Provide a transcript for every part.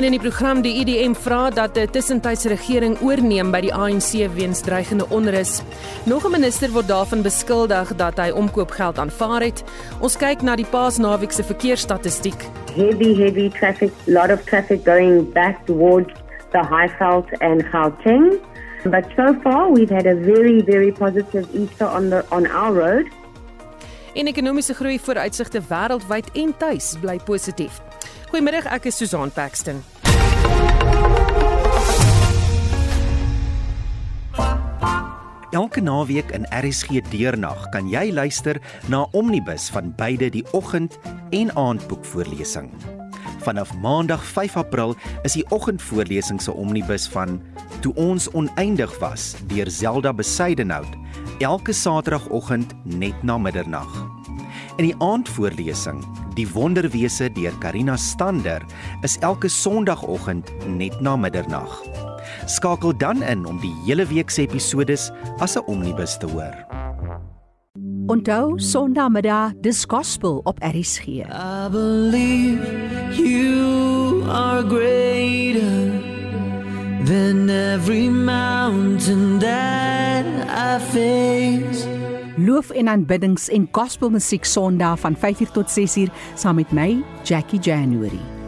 En in die program die IDM vra dat 'n tussentydse regering oorneem by die ANC weens dreigende onrus. Nog 'n minister word daarvan beskuldig dat hy omkoopgeld aanvaar het. Ons kyk na die Paasnaweek se verkeersstatistiek. Heavy, heavy traffic, lot of traffic going back towards the Highveld and Gauteng. But so far, we've had a very, very positive Easter on the on our road. En ekonomiese groei vooruitsigte wêreldwyd en tuis bly positief. Goeiemiddag, ek is Susan Paxton. Elke naweek in RSG Deernag kan jy luister na Omnibus van beide die oggend- en aandboekvoorlesing. Vanaf Maandag 5 April is die oggendvoorlesing se Omnibus van Toe ons oneindig was deur Zelda Besuidenhout elke Saterdagoggend net na middernag. In die aandvoorlesing Die Wonderwese deur Karina Stander is elke Sondagoggend net na middernag. Skakel dan in om die hele week se episodes as 'n omnibus te hoor. Onthou Sondagmiddag dis gospel op RSG. I believe you are greater than every mountain that I face. Loof en aanbiddings en gospelmusiek Sondag van 5uur tot 6uur saam met my Jackie January.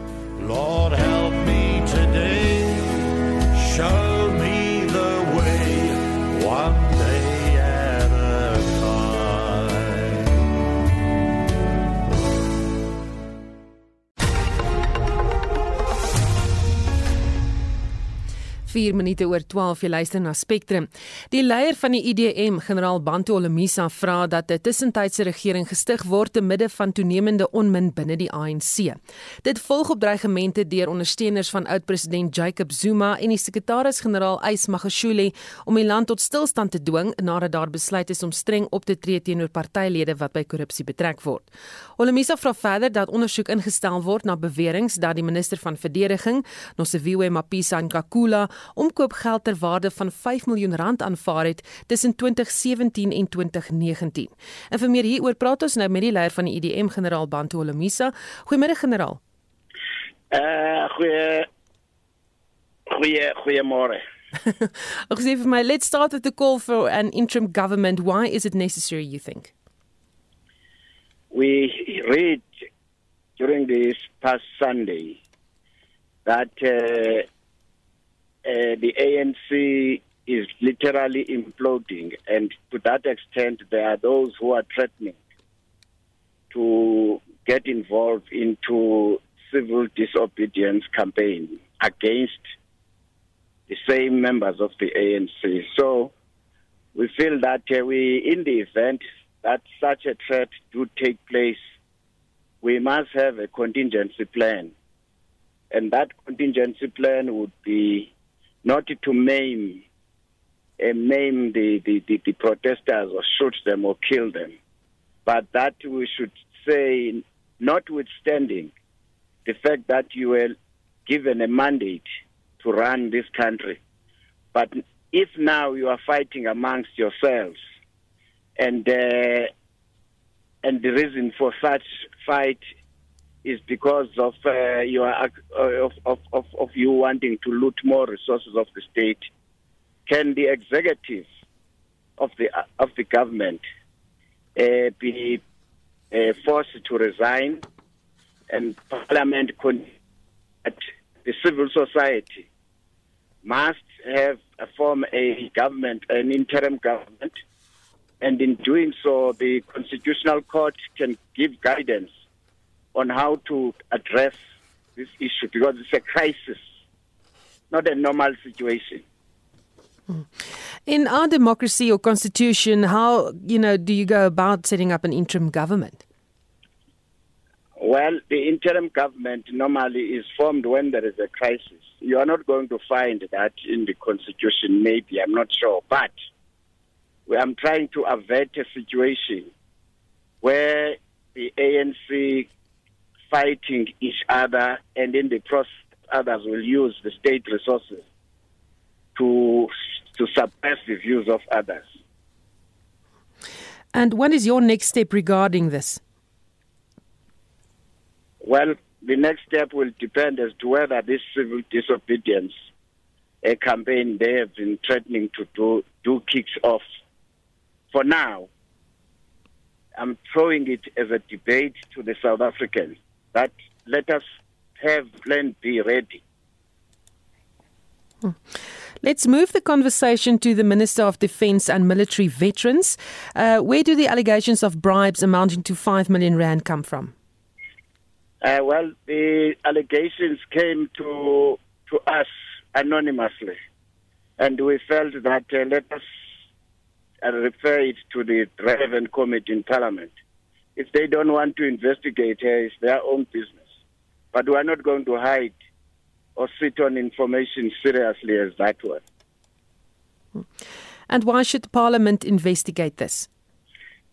4 minute oor 12 jy luister na Spectrum. Die leier van die IDM, generaal Bantu Olomisa, vra dat 'n tussentydse regering gestig word te midde van toenemende onmin binne die ANC. Dit volg op dreigemente deur ondersteuners van oud-president Jacob Zuma en die sekretaris-generaal Ys Magashule om die land tot stilstand te dwing nadat daar besluit is om streng op te tree teenoor partylede wat by korrupsie betrek word. Olomisa vra verder dat ondersoek ingestel word na beweringe dat die minister van verdediging, Nosiviwe Mapisa Nkakula, omkoopgeld ter waarde van 5 miljoen rand aanvaar het tussen 2017 en 2019. En vir meer hieroor praat ons nou met die leier van die IDM, generaal Bantu Olomisa. Goeiemiddag generaal. Uh goeie goeie goeiemôre. Ek sê vir my, let's start with the call for an interim government. Why is it necessary you think? We read during this past Sunday that uh, uh, the ANC is literally imploding, and to that extent, there are those who are threatening to get involved into civil disobedience campaign against the same members of the ANC. So we feel that uh, we, in the event that such a threat do take place, we must have a contingency plan. And that contingency plan would be not to maim uh, maim the, the, the, the protesters or shoot them or kill them, but that we should say, notwithstanding the fact that you were given a mandate to run this country, but if now you are fighting amongst yourselves, and uh, and the reason for such fight is because of uh, your uh, of, of, of, of you wanting to loot more resources of the state. Can the executive of the of the government uh, be uh, forced to resign, and Parliament con- at the civil society must have uh, form a government, an interim government, and in doing so, the Constitutional Court can give guidance on how to address this issue because it's a crisis, not a normal situation. Hmm. In our democracy or constitution, how you know do you go about setting up an interim government? Well, the interim government normally is formed when there is a crisis. You are not going to find that in the constitution, maybe, I'm not sure. But we am trying to avert a situation where the ANC fighting each other and in the process others will use the state resources to to suppress the views of others. And what is your next step regarding this? Well, the next step will depend as to whether this civil disobedience a campaign they have been threatening to do, do kicks off. For now, I'm throwing it as a debate to the South Africans that let us have Plan B ready. Let's move the conversation to the Minister of Defence and Military Veterans. Uh, where do the allegations of bribes amounting to 5 million rand come from? Uh, well, the allegations came to to us anonymously, and we felt that uh, let us uh, refer it to the relevant committee in Parliament. If they don't want to investigate, it's their own business. But we are not going to hide or sit on information seriously as that one. And why should Parliament investigate this?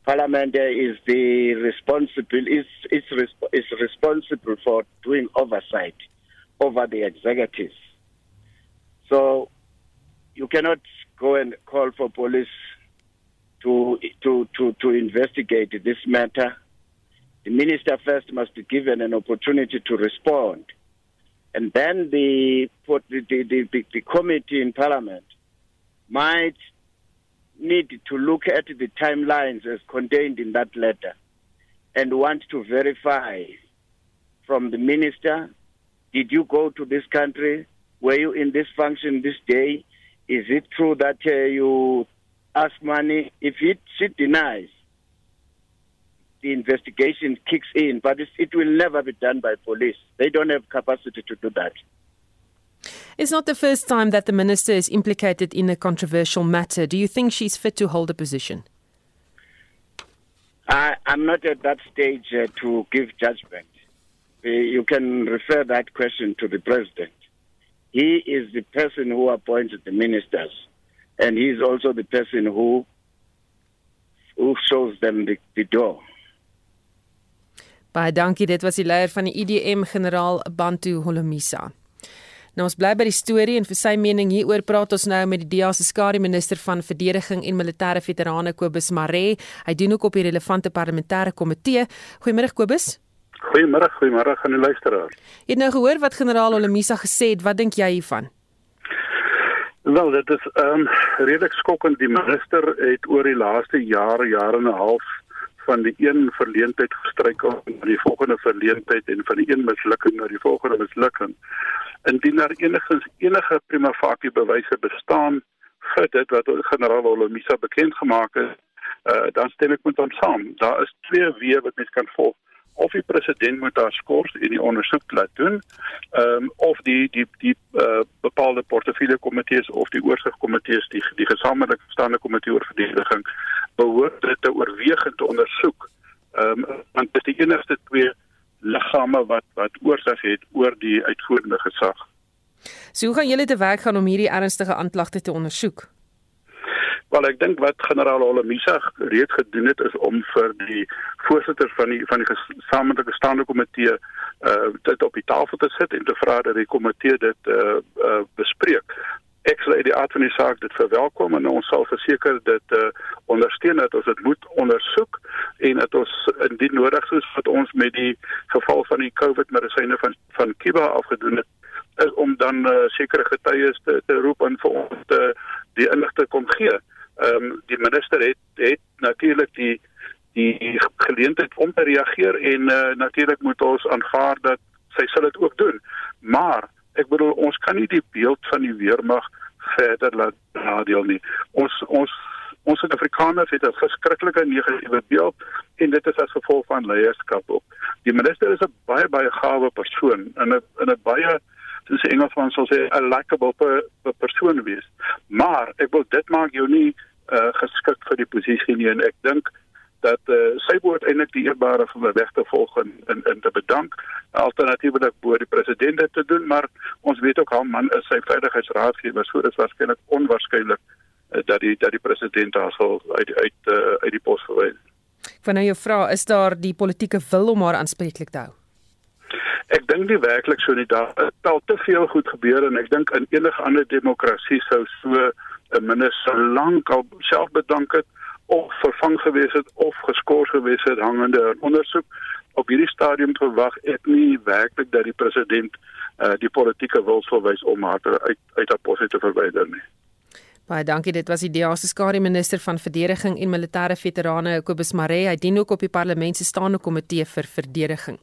Parliament is the responsible is is, resp- is responsible for doing oversight over the executives. So you cannot go and call for police to to to to investigate this matter. The minister first must be given an opportunity to respond, and then the the the, the, committee in Parliament might need to look at the timelines as contained in that letter and want to verify from the minister did you go to this country were you in this function this day is it true that uh, you ask money if it she denies the investigation kicks in but it, it will never be done by police they don't have capacity to do that It's not the first time that the minister is implicated in a controversial matter. Do you think she's fit to hold a position? I, I'm not at that stage uh, to give judgment. Uh, you can refer that question to the president. He is the person who appoints the ministers, and he is also the person who who shows them the, the door. Baie dankie, dit was die leier van die IDM generaal Bantu Holomisa. Nou ons bly by die storie en vir sy mening hieroor praat ons nou met die DEA se skare minister van verdediging en militêre veterane Kobus Maree. Hy doen ook op die relevante parlementêre komitee. Goeiemôre Kobus. Goeiemôre, goeiemôre aan die luisteraar. Jy het nou gehoor wat generaal Holomisa gesê het. Wat dink jy hiervan? Wel, dit is ehm um, redelik skokkend. Die minister het oor die laaste jaar, jaar en 'n half van die een verleentheid gestruikel na die volgende verleentheid en van die een mislukking na die volgende mislukking. Indien daar enigins enige prima facie bewyse bestaan vir dit wat generaal Olomisa bekend gemaak het, uh, dan stem ek met hom saam. Daar is twee weë wat mens kan volg of die president moet daar skors en die ondersoek laat doen ehm um, of die die die uh, bepaalde portefeulje komitees of die oorsigkomitees die die gesamentlike staande komitee oor verdediging behoort dit te oorweeg en te ondersoek ehm um, want dit is die enigste twee liggame wat wat oorsig het oor die uitvoerende gesag. So hoe gaan julle te werk gaan om hierdie ernstige aanklagte te ondersoek? Wel ek dink wat generaal Holomisa reeds gedoen het is om vir die voorsitter van die van die gesamentlike staande komitee uh dit op die tafel te sit en te vra dat die komitee dit uh, uh bespreek. Ek sal uit die aard van die saak dit verwelkom en ons sal verseker dit uh ondersteun dat ons dit moet ondersoek en dat ons indien nodig soos wat ons met die geval van die COVID medisyne van van Kiba afgedoen het is om dan uh, sekere getuies te, te roep en vir ons te, die inligting kom gee ehm um, die minister het het natuurlik die die geleentheid om te reageer en uh, natuurlik moet ons aanvaar dat sy sal dit ook doen. Maar ek bedoel ons kan nie die beeld van die weermag verder laat nadeel nie. Ons ons ons Suid-Afrikaners het 'n verskriklike negatiewe beeld en dit is as gevolg van leierskap ook. Die minister is 'n baie baie gawe persoon en 'n in 'n baie soos Engelsman sal sê 'n per persoon wees. Maar ek wil dit maak jou nie uh, geskik vir die posisie nie en ek dink dat uh, sy behoort eintlik die eerbare van die weg te volg en in in te bedank alternatiefelik bo die president te doen maar ons weet ook haar man is sy veiligheidsraadgewer so dit is waarskynlik onwaarskynlik uh, dat die dat die president haar sal uit uit uh, uit die pos verwys. Van nou jou vra is daar die politieke wil om haar aanspreeklik te hou. Ek dink nie werklik so nie daar het al te veel goed gebeur en ek dink in enige ander demokrasie sou so 'n minister lank al self bedank het of vervang gewees het of geskort gewees het hangende ondersoek op hierdie stadium verwag ek nie werklik dat die president uh, die politieke wilsverwys om haar uit uit haar pos uit te verwyder nie. Baie dankie. Dit was die DA se skare minister van verdediging en militêre veterane Kobus Maree. Hy dien ook op die parlement se staande komitee vir verdediging.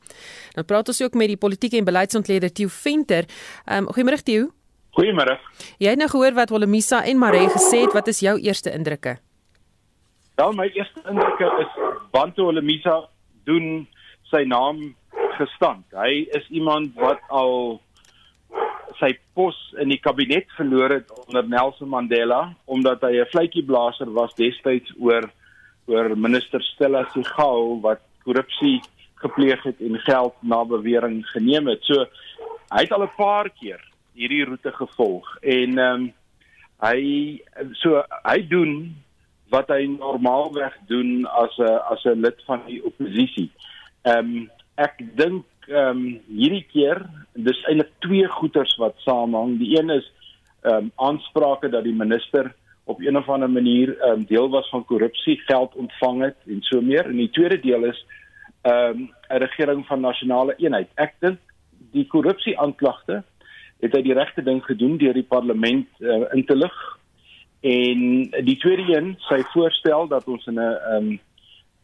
Dan praat ons ook met die politieke en beleidsontleder Theo Venter. Um, goeiemôre Theo. Goeiemôre. Jy het nou gehoor wat Holomisa en Maree gesê het. Wat is jou eerste indrukke? Wel my eerste indrukke is Bantu Olemisa doen sy naam gestand. Hy is iemand wat al sy pos in die kabinet verloor het onder Nelson Mandela omdat hy 'n vletjieblaser was destyds oor oor minister Stella Sigao wat korrupsie gepleeg het en geld na bewering geneem het. So hy het al 'n paar keer hierdie roete gevolg en ehm um, hy so hy doen wat hy normaalweg doen as 'n as 'n lid van die oppositie. Ehm um, ek dink ehm um, hierdie keer dis eintlik twee goeters wat saamhang. Die een is ehm um, aansprake dat die minister op een of ander manier ehm um, deel was van korrupsie, geld ontvang het en so meer. En die tweede deel is ehm um, 'n regering van nasionale eenheid. Ek dink die korrupsie aanklagte het hy die regte ding gedoen deur die parlement uh, in te lig en die tweede een sy voorstel dat ons in 'n um,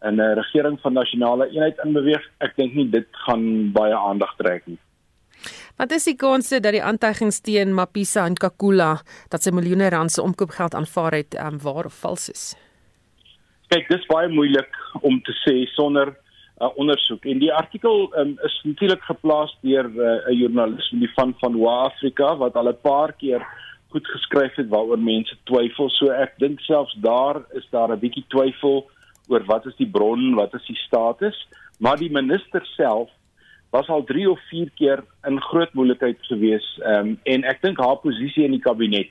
in 'n regering van nasionale eenheid inbeweeg ek dink nie dit gaan baie aandag trek nie Wat is die kanse dat die aantuigings teen Mapisa en Kakula dat sy miljoene rand se omkoopgeld aanvaar het, um, waar of vals is? kyk dis baie moeilik om te sê sonder uh, ondersoek en die artikel um, is natuurlik geplaas deur uh, 'n joernalis die van van Wa-Afrika wat al 'n paar keer goed geskryf het waaroor mense twyfel. So ek dink selfs daar is daar 'n bietjie twyfel oor wat is die bron, wat is die status, maar die minister self was al 3 of 4 keer in groot moeilikheid gewees um, en ek dink haar posisie in die kabinet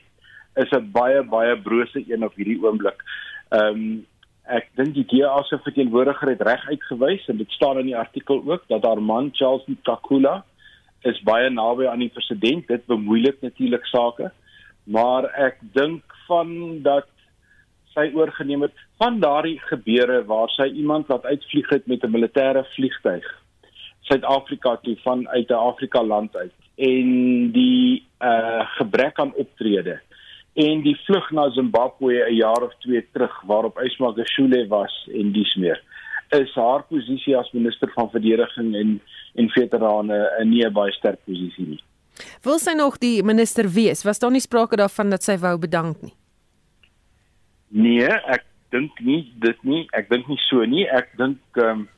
is 'n baie baie brose een op hierdie oomblik. Ehm um, ek dink die DA se verteenwoordiger het reg uitgewys en dit staan in die artikel ook dat haar man Charles Takula is baie naby aan die president. Dit bemoeilik natuurlik sake. Maar ek dink van dat sy oorgeneem het van daardie gebeure waar sy iemand wat uitvlieg het met 'n militêre vliegtyg Suid-Afrika toe van uit 'n Afrika land uit en die uh gebrek aan optrede en die vlug na Zimbabwe 'n jaar of 2 terug waarop Ysma Gashule was en dies meer is haar posisie as minister van verdediging en en veterane 'n nie baie sterk posisie nie. Wil sy nog die minister wees? Was daar nie sprake daarvan dat sy wou bedank nie? Nee, ek dink nie dit nie. Ek dink nie so nie. Ek dink ehm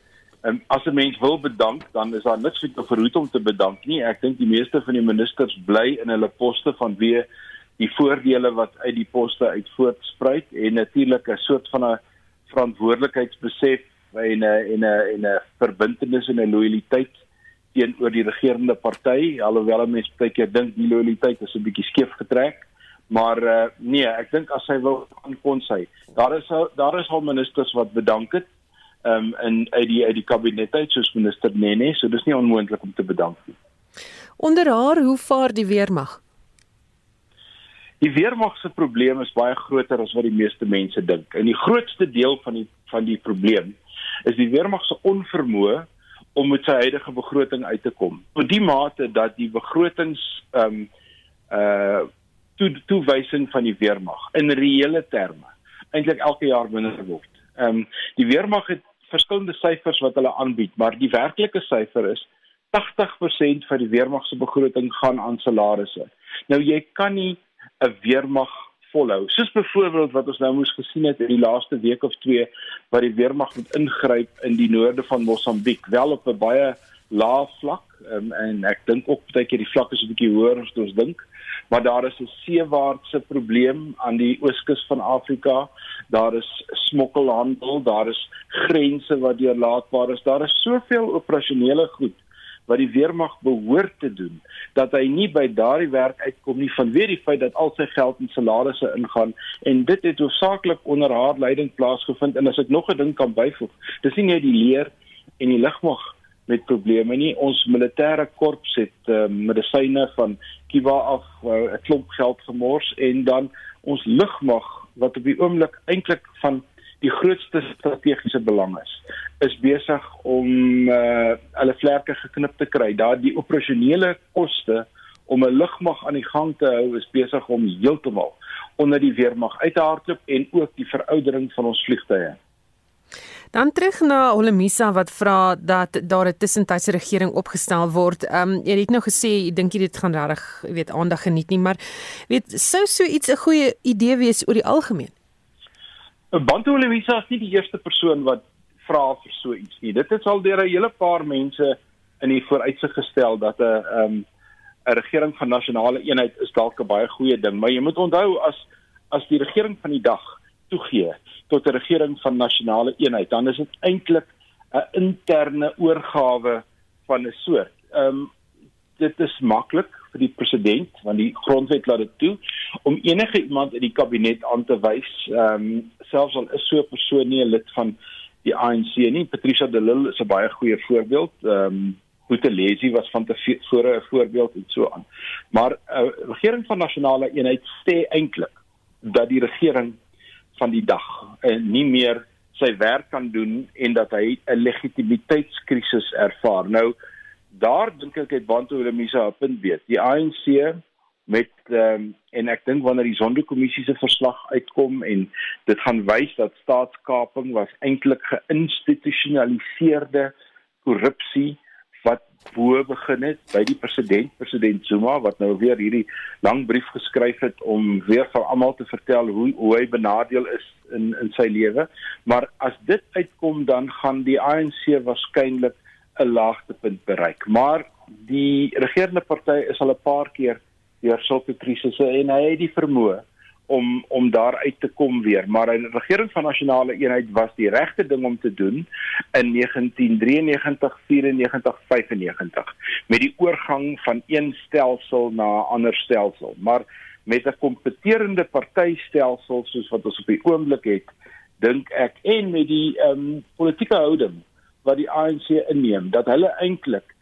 um, as 'n mens wil bedank, dan is daar niks vir te verhoed om te bedank nie. Ek dink die meeste van die ministers bly in hulle poste vanweë die voordele wat uit die poste uit voortspruit en natuurlik 'n soort van 'n verantwoordelikheidsbesef en 'n en 'n en 'n verbintenis en 'n lojaliteit teenoor die regerende party. Alhoewel mense baie keer dink die lojaliteit is 'n bietjie skeef getrek maar uh, nee ek dink as sy wil kan kon sy. Daar is al, daar is al ministers wat bedank het um, in uit die uit die kabinet uit soos minister Nene so dis nie onmoontlik om te bedank nie. Onder haar, hoe vaar die weermag? Die weermag se probleem is baie groter as wat die meeste mense dink. En die grootste deel van die van die probleem is die weermag se onvermoë om met sy huidige begroting uit te kom. Tot die mate dat die begrotings ehm um, uh toe toewysing van die weermag in reële terme eintlik elke jaar minder word. Ehm um, die weermag het verskillende syfers wat hulle aanbied, maar die werklike syfer is 80% van die weermag se begroting gaan aan salarisse. Nou jy kan nie 'n weermag volhou. Soos byvoorbeeld wat ons nou moes gesien het in die laaste week of twee waar die weermag moet ingryp in die noorde van Mosambiek, wel op 'n baie lae vlak um, en ek dink ook baie keer die vlak is 'n bietjie hoër as ons dink, maar daar is 'n seewaartse probleem aan die ooskus van Afrika. Daar is smokkelhandel, daar is grense wat deurlaatbaar is. Daar is soveel operasionele goed wat die weermag behoort te doen dat hy nie by daardie werk uitkom nie vanweë die feit dat al sy geld in salarisse ingaan en dit het hoofsaaklik onder haar leiding plaasgevind en as ek nog 'n ding kan byvoeg dis nie net die leer en die lugmag met probleme nie. Ons militêre korps het uh, medisyne van Kiba af uh, 'n klomp geld gemors en dan ons lugmag wat op die oomblik eintlik van die grootste strategiese belang is is besig om uh, hulle vlerke geknip te kry. Daar die operasionele koste om 'n lugmag aan die gang te hou is besig om heeltemal onder die weermag uit te hardloop en ook die veroudering van ons vliegtye. Dan terug na Olemisa wat vra dat daar 'n tussentydse regering opgestel word. Ehm um, jy het nou gesê jy dink dit gaan regtig, jy weet, aandag geniet nie, maar weet sou so iets 'n goeie idee wees oor die algemeen? Bantu Olemisa is nie die eerste persoon wat vra vir so iets nie. Dit is al deur 'n hele paar mense in die vooruitsig gestel dat 'n ehm um, 'n regering van nasionale eenheid is dalk 'n baie goeie ding, maar jy moet onthou as as die regering van die dag toegee tot 'n regering van nasionale eenheid, dan is dit eintlik 'n interne oorgawe van 'n soort. Ehm um, dit is maklik vir die president want die grondwet laat dit toe om enige iemand in die kabinet aan te wys, ehm um, selfs al is so 'n persoon nie 'n lid van die ANC nie. Patricia de Lille is 'n baie goeie voorbeeld. Ehm um, Boetelesi was van tevore 'n voorbeeld en so aan. Maar 'n uh, regering van nasionale eenheid sê eintlik dat die regering van die dag uh, nie meer sy werk kan doen en dat hy 'n legitimiteitskrisis ervaar. Nou daar dink ek het Bantu Lemisa 'n punt weet. Die ANC met um, en ek dink wanneer die Sonderkommissie se verslag uitkom en dit gaan wys dat staatskaping was eintlik geïnstitusionaliseerde korrupsie wat bo begin het by die president president Zuma wat nou weer hierdie lang brief geskryf het om weer vir almal te vertel hoe hoe hy benadeel is in in sy lewe maar as dit uitkom dan gaan die ANC waarskynlik 'n laagtepunt bereik. Maar die regerende party is al 'n paar keer deur sulke krisisse en hy het die vermoë om om daar uit te kom weer. Maar 'n regering van nasionale eenheid was die regte ding om te doen in 1993 94 95 met die oorgang van een stelsel na 'n ander stelsel. Maar met 'n kompeterende partytelsel soos wat ons op die oomblik het dink ek en met die ehm um, politieke houding wat die ANC inneem dat hulle eintlik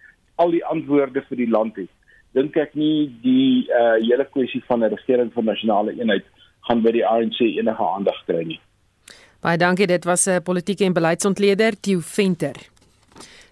al die antwoorde vir die land het dink ek nie die uh hele kwessie van 'n regering van nasionale eenheid gaan by die ANC enige aandag kry nie. Baie dankie, dit was 'n politieke en beleidsontleder, Theo Venter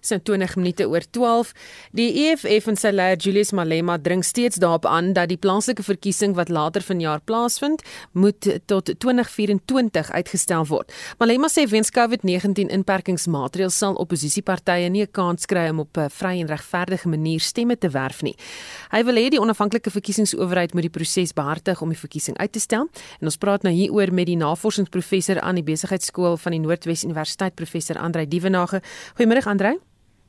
so 20 minute oor 12. Die EFF en sy leier Julius Malema dring steeds daarop aan dat die plaaslike verkiesing wat later vanjaar plaasvind, moet tot 2024 uitgestel word. Malema sê weens COVID-19 inperkingsmaatreëls sal oppositiepartye nie 'n kans kry om op 'n vry en regverdige manier stemme te werf nie. Hy wil hê die onafhanklike verkiesingsowerheid moet die proses behartig om die verkiesing uit te stel. En ons praat nou hieroor met die navorsingsprofessor aan die Besigheidsskool van die Noordwes Universiteit professor Andrei Dievenage. Goeiemôre Andrei.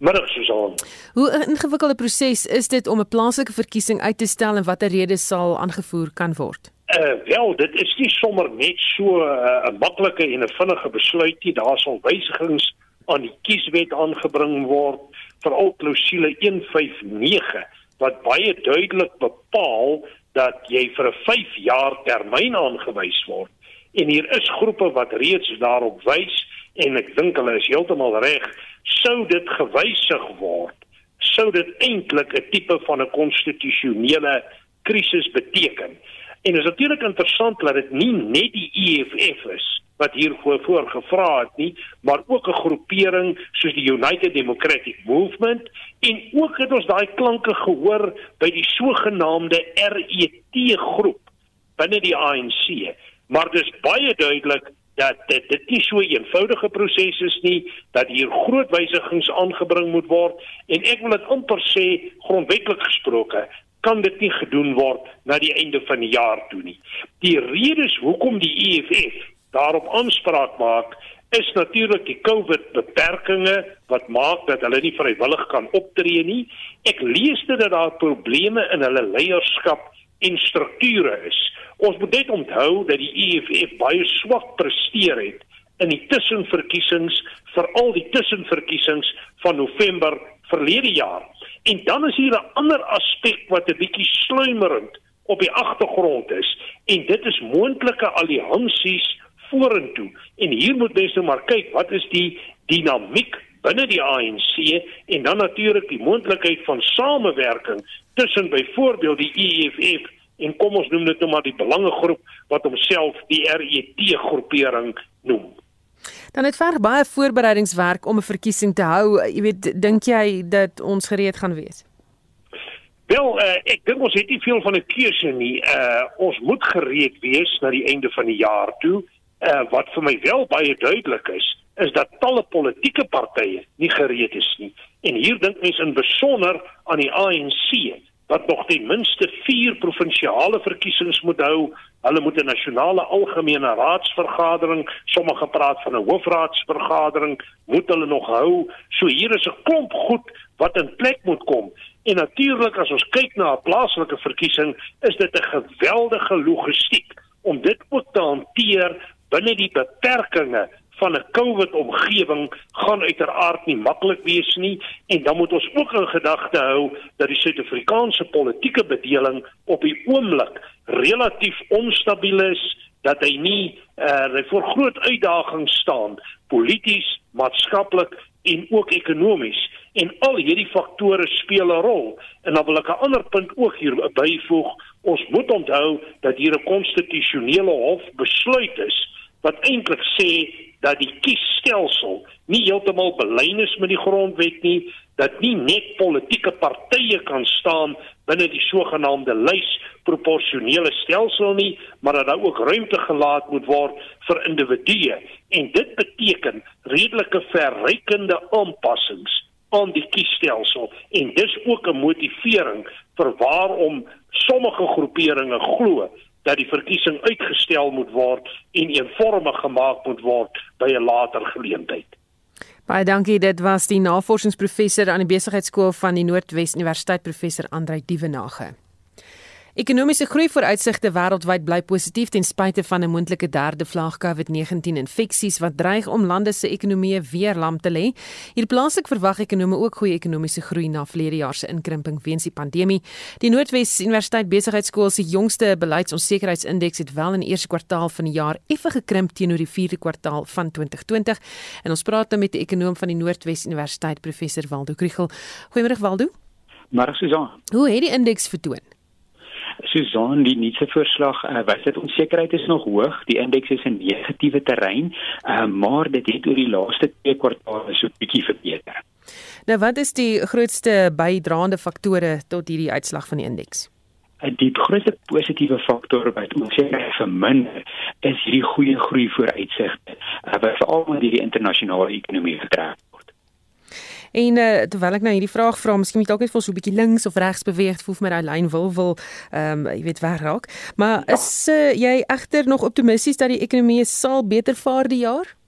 Middag Susan. Hoe 'n ingewikkelde proses is dit om 'n plaaslike verkiesing uit te stel en watter redes sal aangevoer kan word? Uh wel, dit is nie sommer net so eh, 'n uh, maklike en 'n vinnige besluit nie. Daar sal wysigings aan die kieswet aangebring word, veral klousule 159 wat baie duidelik bepaal dat jy vir 'n 5 jaar termyn aangewys word. En hier is groepe wat reeds daarop wys en ek dink hulle is heeltemal reg sou dit gewysig word, sou dit eintlik 'n tipe van 'n konstitusionele krisis beteken. En is natuurlik interessant dat dit nie net die EFF is wat hiervoor voorgevra het nie, maar ook 'n groepering soos die United Democratic Movement en ook het ons daai klanke gehoor by die sogenaamde RET groep binne die ANC. Maar dis baie duidelik dat dit dit nie so 'n eenvoudige proses is nie dat hier groot wysigings aangebring moet word en ek wil dit amper sê grondwetlik gesproke kan dit nie gedoen word na die einde van die jaar toe nie. Die redes hoekom die EFF daarop aanspraak maak is natuurlik die COVID beperkings wat maak dat hulle nie vrywillig kan optree nie. Ek lees dit dat daar probleme in hulle leierskap en strukture is. Ons moet net onthou dat die EFF baie swak presteer het in die tussenverkiesings, veral die tussenverkiesings van November verlede jaar. En dan is hier 'n ander aspek wat 'n bietjie sluimerend op die agtergrond is, en dit is moontlike alliansies vorentoe. En hier moet mense nou maar kyk, wat is die dinamiek binne die ANC en dan natuurlik die moontlikheid van samewerking tussen byvoorbeeld die EFF en kom ons noem dit nou maar die belangegroep wat homself die RET groepering noem. Dan het verg baie voorbereidingswerk om 'n verkiesing te hou. Jy weet, dink jy dat ons gereed gaan wees? Wel, uh, ek dink ons het nie veel van 'n keuse nie. Uh ons moet gereed wees na die einde van die jaar toe. Uh wat vir my wel baie duidelik is, is dat talle politieke partye nie gereed is nie. En hier dink mense in besonder aan die ANC wat nog ten minste 4 provinsiale verkiesings moet hou. Hulle moet 'n nasionale algemene raadsvergadering, sommige praat van 'n hoofraadsvergadering, moet hulle nog hou. So hier is 'n klomp goed wat in plek moet kom. En natuurlik as ons kyk na 'n plaaslike verkiesing, is dit 'n geweldige logistiek om dit ook te hanteer binne die beperkings van 'n COVID omgewing gaan uiteraard nie maklik wees nie en dan moet ons ook in gedagte hou dat die Suid-Afrikaanse politieke bedeling op die oomblik relatief onstabiel is dat hy nie uh, hy voor groot uitdagings staan polities, maatskaplik en ook ekonomies. En al hierdie faktore speel 'n rol. En dan wil ek 'n ander punt ook hier byvoeg. Ons moet onthou dat hier 'n konstitusionele hof besluit is wat eintlik sê dat die kiesstelsel nie heeltemal belyn is met die grondwet nie, dat nie net politieke partye kan staan binne die sogenaamde lys proporsionele stelsel nie, maar dat daar ook ruimte gelaat moet word vir individue. En dit beteken redelike verrykende aanpassings aan die kiesstelsel. En dis ook 'n motivering vir waarom sommige groeperinge glo dat die verkiesing uitgestel moet word en eenvormig gemaak moet word by 'n later geleentheid. Baie dankie, dit was die navorsingsprofessor aan die Besigheidsskool van die Noordwes Universiteit professor Andrei Dievenage. Ekonomiese groei vooruitsigte wêreldwyd bly positief ten spyte van 'n moontlike derde vlaag COVID-19 infeksies wat dreig om lande se ekonomieë weer lam te lê. Hier plaaslik verwag ekonome ook goeie ekonomiese groei na verlede jaar se inkrimping weens die pandemie. Die Noordwes Universiteit Besigheidsskool se jongste beleidsonsekerheidsindeks het wel in die eerste kwartaal van die jaar effe gekrimp teenoor die vierde kwartaal van 2020. En ons praat nou met die ekonom van die Noordwes Universiteit, professor Waldo Kriel. Goeiemôre Waldo. Maar Susan. Hoe het die indeks vertoon? Susan, die nuutste voorslag uh, wys dat onsekerheid is nog hoog. Die indeks is in negatiewe terrein, uh, maar dit het oor die laaste twee kwartale so bietjie verbeter. Nou wat is die grootste bydraende faktore tot hierdie uitslag van die indeks? Eh, die grootste positiewe faktor wat onsekerheid verminder is hierdie goeie groei vooruitsigte, wat veral met die internasionale ekonomie getrek En uh, terwyl ek nou hierdie vraag vra, miskien moet ek dalk net vir so 'n bietjie links of regs beweeg, voel vir my daai lyn wil wil ehm um, jy weet waar raak. Maar is uh, jy egter nog optimisties dat die ekonomie sal beter vaar die jaar?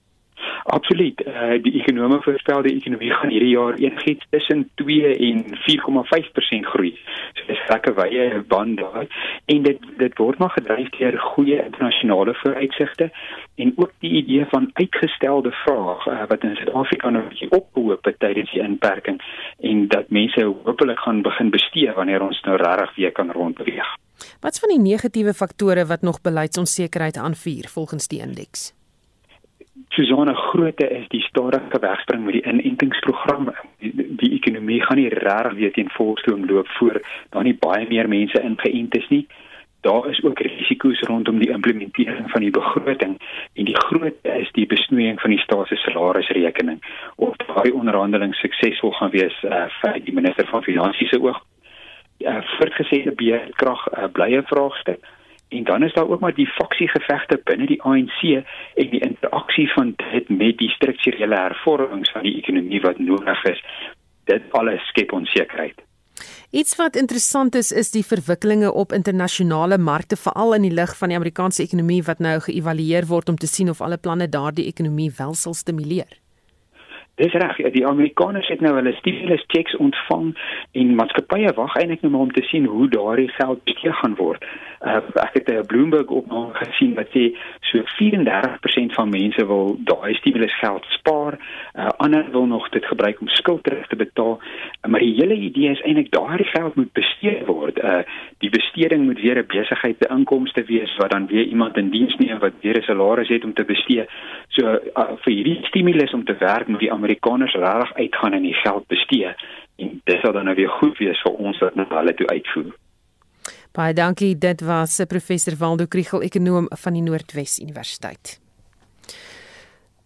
Absoluut. Uh, die ekonome voorspel die ekonomie gaan hierdie jaar enigiets tussen 2 en 4,5% groei. So dis lekker wye band daar en dit dit word maar gedryf deur goeie internasionale vooruitsigte en ook die idee van uitgestelde vraag uh, wat in Suid-Afrika nou 'n bietjie opgehoop het tydens die inperking en dat mense hopelik gaan begin bestee wanneer ons nou regtig weer kan rondbeweeg. Wat's van die negatiewe faktore wat nog beleidsonsekerheid aanvuur volgens die indeks? Susanna grootte is die stadige wegspring met die inentingsprogramme. Die, die ekonomie gaan nie regtig weer teen volstroom loop voor daar nie baie meer mense ingeënt is nie. Daar is ook risiko's rondom die implementering van die begroting en die grootte is die besnoeiing van die staat se salarisrekening. Of daai onderhandeling suksesvol gaan wees uh, vir die minister van finansies se oog. Uh, voortgesette beheerkrag uh, blye vraagstuk en dan is daar ook maar die faksiegevegte binne die ANC en die interaksie van dit met die strukturele hervormings van die ekonomie wat nodig is. Dit alles skep onsekerheid. Iets wat interessant is is die verwikkelinge op internasionale markte veral in die lig van die Amerikaanse ekonomie wat nou geëvalueer word om te sien of alle planne daardie ekonomie wel sal stimuleer. Dis reg, die Amerikaners het nou hulle stimulus checks ontvang en maatskappye wag eintlik nou maar om te sien hoe daardie geld besteed gaan word. Uh, ek het 'n uh, Bloomberg opname gesien wat sê so 34% van mense wil daai stimulus geld spaar. Uh, ander wil nog dit gebruik om skuld terug te betaal. Uh, maar die hele idee is eintlik daardie geld moet bestee word. Uh, die besteding moet weer 'n besigheid se inkomste wees wat dan weer iemand in diens neem wat weer 'n salaris het om te bestee. So uh, vir hierdie stimulus om te werk moet die Amerikaners regtig uitgaan en die geld bestee. En dit sal dan nou weer goed wees vir ons wat na hulle toe uitvoer. Baie dankie. Dit was professor Waldo Kriel, ekonom van die Noordwes Universiteit.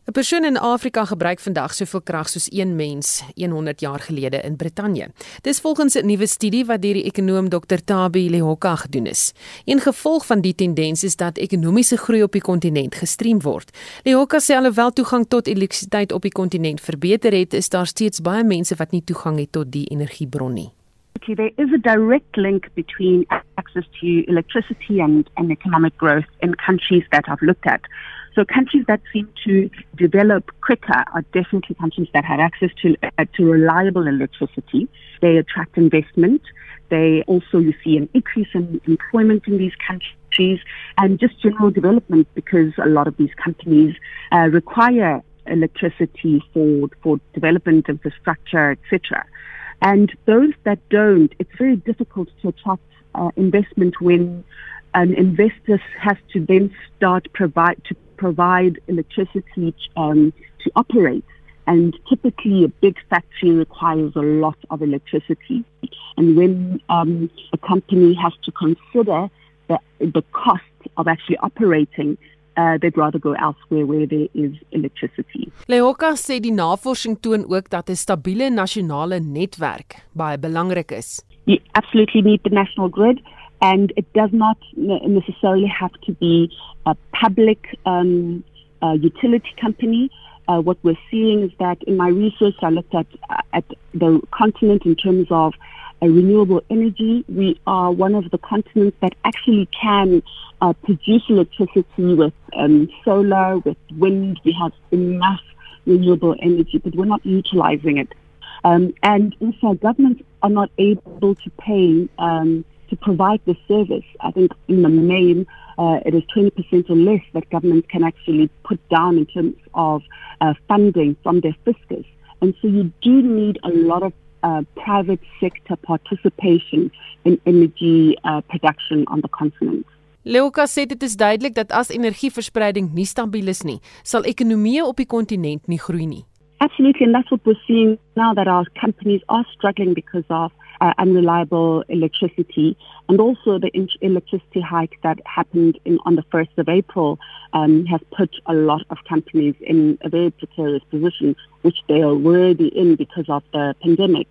'n Persoon in Afrika gebruik vandag soveel krag soos een mens 100 jaar gelede in Brittanje. Dis volgens 'n nuwe studie wat deur die ekonom Dr Tabi Lehoka gedoen is. Een gevolg van die tendens is dat ekonomiese groei op die kontinent gestrem word. Lehoka sê alhoewel toegang tot elektrisiteit op die kontinent verbeter het, is daar steeds baie mense wat nie toegang het tot die energiebron nie. There is a direct link between access to electricity and, and economic growth in countries that I've looked at. So countries that seem to develop quicker are definitely countries that have access to, uh, to reliable electricity. They attract investment. They also, you see an increase in employment in these countries and just general development because a lot of these companies uh, require electricity for, for development infrastructure, etc. And those that don't, it's very difficult to attract uh, investment when an investor has to then start provide to provide electricity um, to operate. And typically, a big factory requires a lot of electricity. And when um, a company has to consider the, the cost of actually operating, uh, they'd rather go elsewhere where there is electricity. Leoka sê die navorsing toon ook dat 'n stabiele nasionale netwerk baie belangrik is. You absolutely need the national grid. And it does not necessarily have to be a public um, uh, utility company. Uh, what we're seeing is that in my research, I looked at at the continent in terms of uh, renewable energy. We are one of the continents that actually can uh, produce electricity with um, solar, with wind. We have enough renewable energy, but we're not utilizing it. Um, and also, governments are not able to pay um, to provide the service. I think in the main, uh, it is 20% or less that governments can actually put down in terms of uh, funding from their fiscus. And so you do need a lot of uh, private sector participation in energy uh, production on the continent. Leuka sê dit is duidelik dat as energieverspreiding nie stabiel is nie, sal ekonomieë op die kontinent nie groei nie. Absolutely, and that's what we're seeing now that our companies are struggling because of uh, unreliable electricity and also the electricity hike that happened in, on the 1st of April um, has put a lot of companies in a very precarious position, which they are already in because of the pandemic.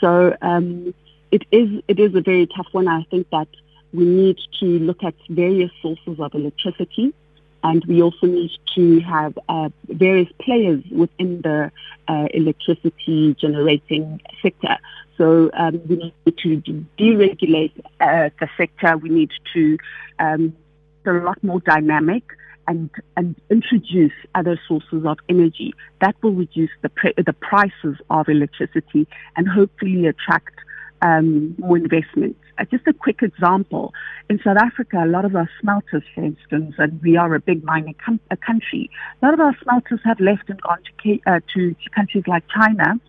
So um, it is it is a very tough one. I think that we need to look at various sources of electricity and we also need to have uh, various players within the uh, electricity generating sector. So um, we need to deregulate uh, the sector. We need to um, be a lot more dynamic and and introduce other sources of energy that will reduce the pre- the prices of electricity and hopefully attract um, more investment. Uh, just a quick example. In South Africa, a lot of our smelters, for instance, and we are a big mining com- a country, a lot of our smelters have left and gone to, uh, to, to countries like China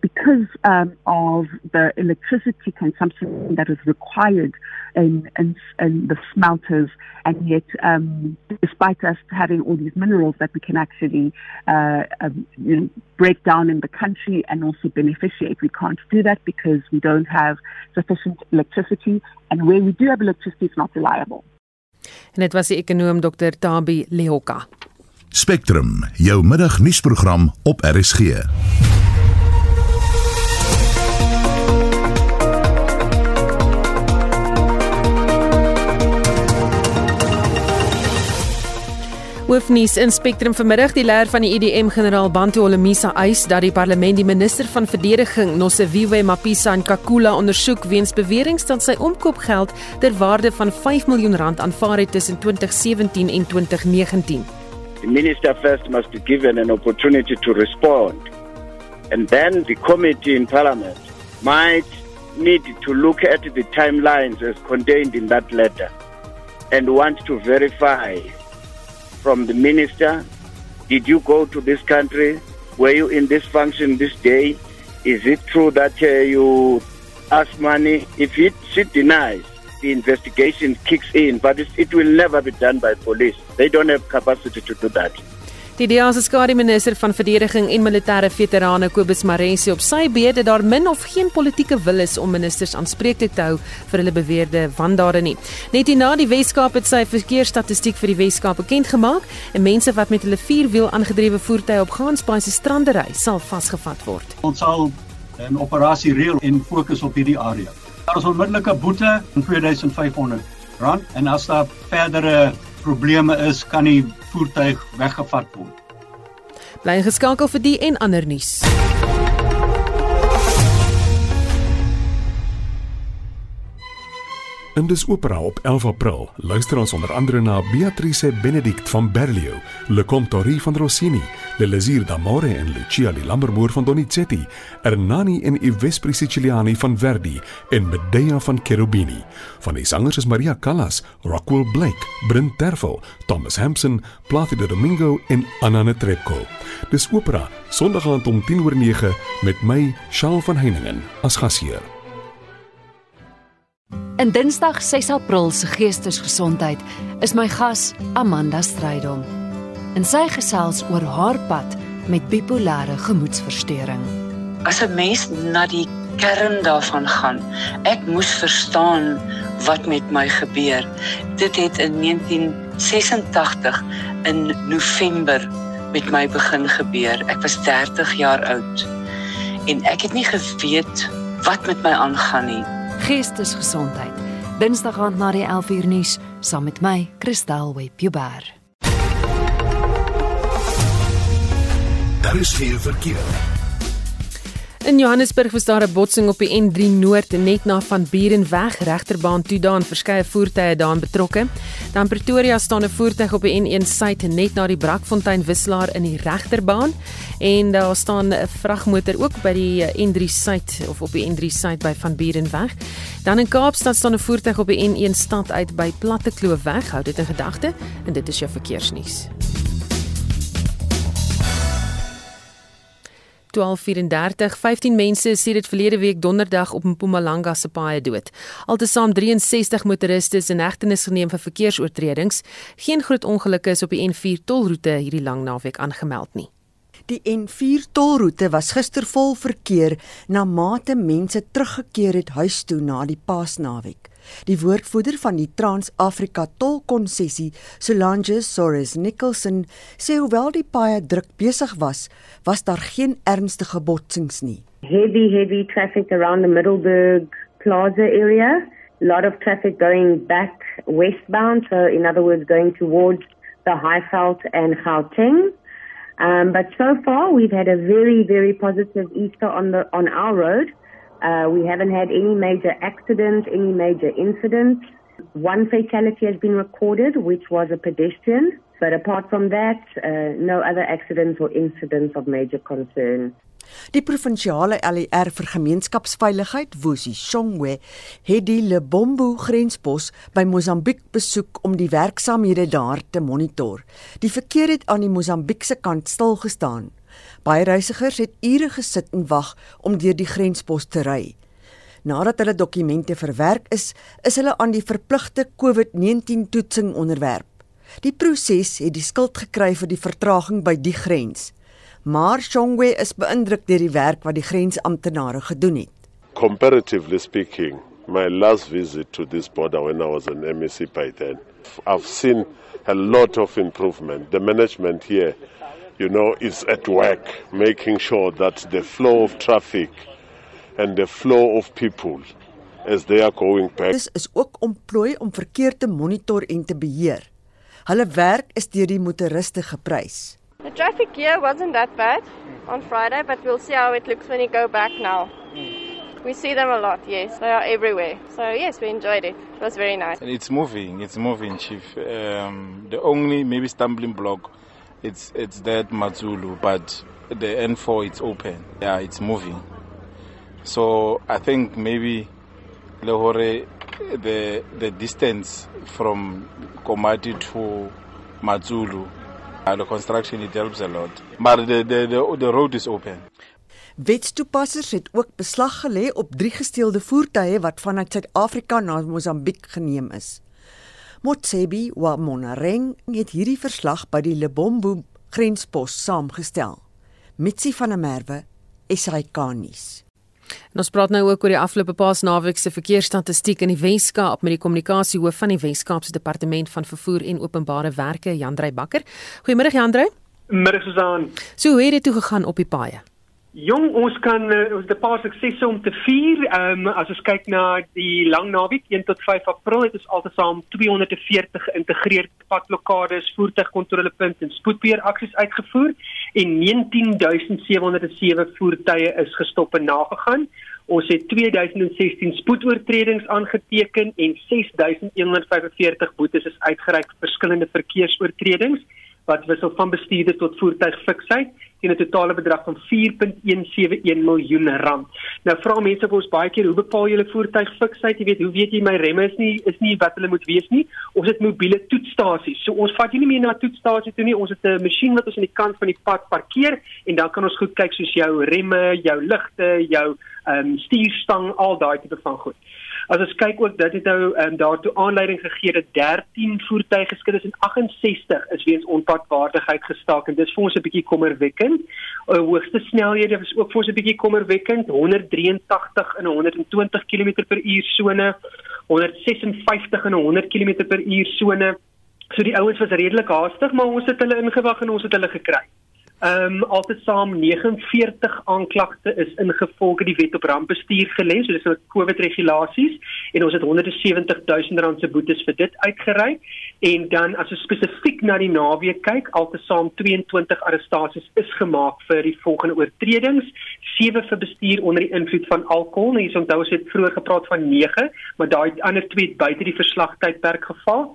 because um, of the electricity consumption that is required in, in, in the smelters, and yet, um, despite us having all these minerals that we can actually uh, um, you know, break down in the country and also beneficiate, we can't do that because we don't have sufficient electricity, and where we do have electricity, it's not reliable. En dit was die ekonom Dr. Tabi Lehoka. Spectrum, jou middagnuusprogram op RSG. Hoofnuus in Spectrum vanmiddag die leier van die EDM generaal Bantu Olemisa eis dat die parlement die minister van verdediging Nosiviwe Mapisa Nkakula ondersoek weens beweringe dat sy omkoopgeld ter waarde van 5 miljoen rand aanvaar het tussen 2017 en 2019. The minister first must be given an opportunity to respond. And then the committee in parliament might need to look at the timelines as contained in that letter and want to verify from the minister did you go to this country were you in this function this day? Is it true that uh, you ask money? If it, she denies, the investigation kicks in, but it will never be done by police. They don't have capacity to do that. Die DA se skare minister van verdediging en militêre veterane Kobus Maresi op sy beet dat daar min of geen politieke wil is om ministers aanspreeklik te hou vir hulle beweerde wandade nie. Net hierna die Weskaap het sy verkeersstatistiek vir die Weskaap bekend gemaak en mense wat met hulle vierwiel aangedrewe voertuie op Gansbaai se strandery sal vasgevat word. Ons sal 'n operasie reël en fokus op hierdie area. Daar is onmiddellike boete van 2500 rand en as daar verdere probleme is, kan die voertuig weggevat word. Bly geskakel vir die en ander nuus. In dis opera op 11 April luister ons onder andere na Beatrice Benedict van Berlioz, Le Contori van Rossini, Le Lésir d'amore en Lucia di Lammermoor van Donizetti, Ernani en I Vespri Siciliani van Verdi en Medea van Cherubini. Van die sangers is Maria Callas, Rockwell Blake, Brent Tervel, Thomas Hampson, Placido Domingo en Anna Netrebko. Dis opera Sondag aand om 10:09 met my, Charles van Heiningen, as gasheer. In Dinsdag 6 April se Geestesgesondheid is my gas Amanda Strydom. En sy gesels oor haar pad met bipolêre gemoedversteuring. As 'n mens na die kern daarvan gaan, ek moes verstaan wat met my gebeur. Dit het in 1986 in November met my begin gebeur. Ek was 30 jaar oud en ek het nie geweet wat met my aangaan nie. Geestesgesondheid. Dinsdag aand na die 11uur nuus saam met my, Christel Webber. Daar is geen verkeer. In Johannesburg was daar 'n botsing op die N3 Noord net na van Burenweg regterbaan toe daan verskeie voertuie daarin betrokke. Dan Pretoria staan 'n voertuig op die N1 Suid net na die Brakfontein wisselaar in die regterbaan en daar staan 'n vragmotor ook by die N3 Suid of op die N3 Suid by van Burenweg. Dan in Kaapstad staan 'n voertuig op die N1 stad uit by Platte Kloof weg. Hou dit in gedagte en dit is jou verkeersnuus. 12:34 15 mense is sedert verlede week donderdag op Mpumalanga se paaie dood. Altesaam 63 motoristes in hegtenis geneem vir verkeersoortredings. Geen groot ongelukke is op die N4 tolroete hierdie lang naweek aangemeld nie. Die N4 tolroete was gister vol verkeer na mate mense teruggekeer het huis toe na die Paasnaweek. Die woordvoerder van die Trans-Afrika Tolkonsessie, Solange Soros Nicholson, sê hoewel die paaie druk besig was, was daar geen ernstige botsings nie. Heavy, heavy traffic around the Middleburg Plaza area. A lot of traffic going back westbound, so in other words, going towards the Highveld and Gauteng. Um, but so far, we've had a very, very positive Easter on the on our road. Uh, we haven't had any major accidents, any major incidents. One fatality has been recorded, which was a pedestrian. But apart from that, uh, no other accidents or incidents of major concern. Die provinsiale LER vir gemeenskapsveiligheid, Wosi Shongwe, het die Lebombo grenspos by Mosambiek besoek om die werksamehede daar te monitor. Die verkeer het aan die Mosambiekse kant stil gestaan. Baie reisigers het ure gesit en wag om deur die grenspos te ry. Nadat hulle dokumente verwerk is, is hulle aan die verpligte COVID-19 toetsing onderwerp. Die proses het die skuld gekry vir die vertraging by die grens. Maar Shongwe is beïndruk deur die werk wat die grensamptenare gedoen het. Comparatively speaking, my last visit to this border when I was an MEC by then, I've seen a lot of improvement. The management here, you know, is at work making sure that the flow of traffic and the flow of people as they are going back. Dis is ook omplooi om verkeer te monitor en te beheer. Hulle werk is deur die motoriste geprys. The traffic here wasn't that bad on Friday, but we'll see how it looks when you go back now. We see them a lot, yes. They are everywhere. So, yes, we enjoyed it. It was very nice. And it's moving, it's moving, Chief. Um, the only maybe stumbling block, it's it's that Matsulu, but the N4 it's open. Yeah, it's moving. So I think maybe Lehore, the the distance from Komati to Matsulu, Uh, the construction it helps a lot, but the the the, the road is open. Wetstoepassers het ook beslag gelê op drie gesteelde voertuie wat vanuit Suid-Afrika na Mosambiek geneem is. Motsebi wa Monareng het hierdie verslag by die Lebombo grenspos saamgestel. Mitsi van der Merwe, SAK-nuus. En ons praat nou ook oor die afgelope paasnaweek se verkeersstatistiek in die Wes-Kaap met die kommunikasiehoof van die Wes-Kaapse Departement van Vervoer en Openbare Werke, Jandrey Bakker. Goeiemôre Jandrey. Middag Susan. So hoe het dit toe gegaan op die paaie? Jong, ons kan uh, ons het 'n paar suksesse om te vier. Ehm um, as ons kyk na die lang naweek 1 tot 5 April het ons altesaam 240 geïntegreerde padblokkades, voertuigkontrolepunte en spoedbeheeraksies uitgevoer en 19707 voertuie is gestop en nagegaan. Ons het 2016 spoedoortredings aangeteken en 6145 boetes is uitgereik vir verskillende verkeersoortredings wat wissel van bestuurder tot voertuigfiksheid teen 'n totale bedrag van 4.171 miljoen rand. Nou vra mense vir ons baie keer hoe bepaal jy 'n voertuigfiksheid? Jy weet, hoe weet jy my remme is nie is nie wat hulle moet wees nie? Ons het mobiele toetsstasies. So ons vat jy nie meer na toetsstasie toe nie. Ons het 'n masjien wat ons aan die kant van die pad parkeer en dan kan ons goed kyk soos jou remme, jou ligte, jou ehm um, stuurstang, al daai tipe van goed. As ons kyk ook dat dit nou um, daartoe aanleiding gegee het 13 voertuie geskit is en 68 is weens onpadwaardigheid gestaak en dis vir ons 'n bietjie kommerwekkend. 'n Hoogste snelhede was ook vir ons 'n bietjie kommerwekkend, 183 in 'n 120 km/h sone, 156 in 'n 100 km/h sone. So die ouens was redelik haastig, maar ons het hulle ingewag en ons het hulle gekry. Ehm um, altesaam 49 aanklagte is ingevolge die wet op rampbestuur gelê, so dis nou COVID regulasies en ons het 170 000 rand se boetes vir dit uitgereik. En dan as ons spesifiek na die naweek kyk, altesaam 22 arrestasies is gemaak vir die volgende oortredings, 7 vir bestuur onder die invloed van alkohol, en ons onthou ons het vroeër gepraat van 9, maar daai ander twee buite die verslagtydperk geval.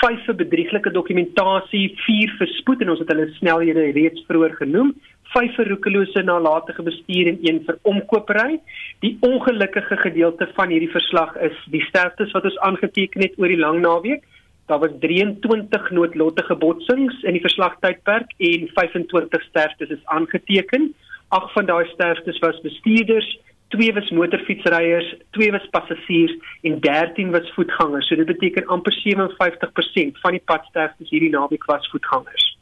5 vir bedrieglike dokumentasie, 4 vir spoed en ons het hulle snelhede reeds vroeër genoem, 5 vir roekelose nalatige bestuur en 1 vir omkopery. Die ongelukkige gedeelte van hierdie verslag is die sterftes wat ons aangeteken het oor die lang naweek. Daar was 23 noodlottige botsings in die verslagtydperk en 25 sterftes is aangeteken. Ag van daai sterftes was bestuurders, twee was motorfietsryers, twee was passasiers en 13 was voetgangers. So dit beteken amper 57% van die padsterftes hierdie naweek was voetgangers.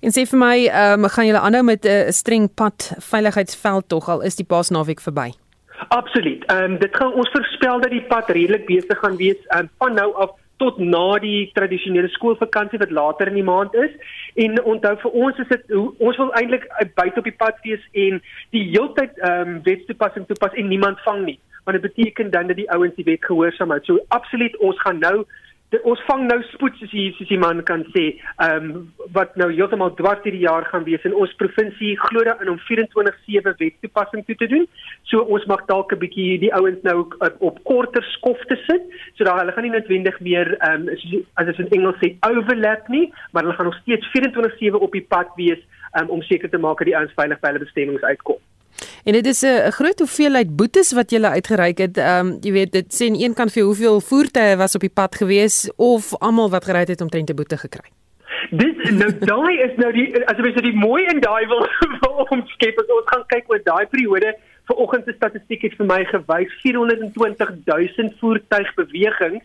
En sê vir my, ehm um, gaan julle aanhou met 'n uh, streng pad veiligheidsveld tog al is die Paasnaweek verby? Absoluut. Ehm um, dit gaan ons voorspel dat die pad redelik besig gaan wees um, van nou af tot na die tradisionele skoolvakansie wat later in die maand is. En onthou vir ons is dit ons wil eintlik buite op die pad wees en die heeltyd ehm um, wetstoepassing toepas en niemand vang nie. Want dit beteken dan dat die ouens die wet gehoorsaam hou. So absoluut ons gaan nou ons vang nou spoed soos die soos die man kan sê, ehm um, wat nou heeltemal dwars hierdie jaar gaan wees in ons provinsie glo dat in om 24/7 wetstoepassing toe te doen. So ons mag dalk 'n bietjie die ouens nou op, op korter skofte sit, sodat hulle gaan nie noodwendig meer ehm um, as dit in Engels sê overlap nie, maar hulle gaan nog steeds 24/7 op die pad wees um, om seker te maak dat die ouens veilig by hulle bestemmings uitkom. En dit is 'n groot hoeveelheid boetes wat jy uitgereik het. Ehm um, jy weet dit sê aan een kant vir hoeveel voertuie was op die pad gewees of almal wat gery het omtrent 'n boete gekry. Dit nou daai is nou die as jy sê die mooi en daai wil omskep as ons gaan kyk oor daai periode vanoggend se statistiek het vir my gewys 420 000 voertuigbewegings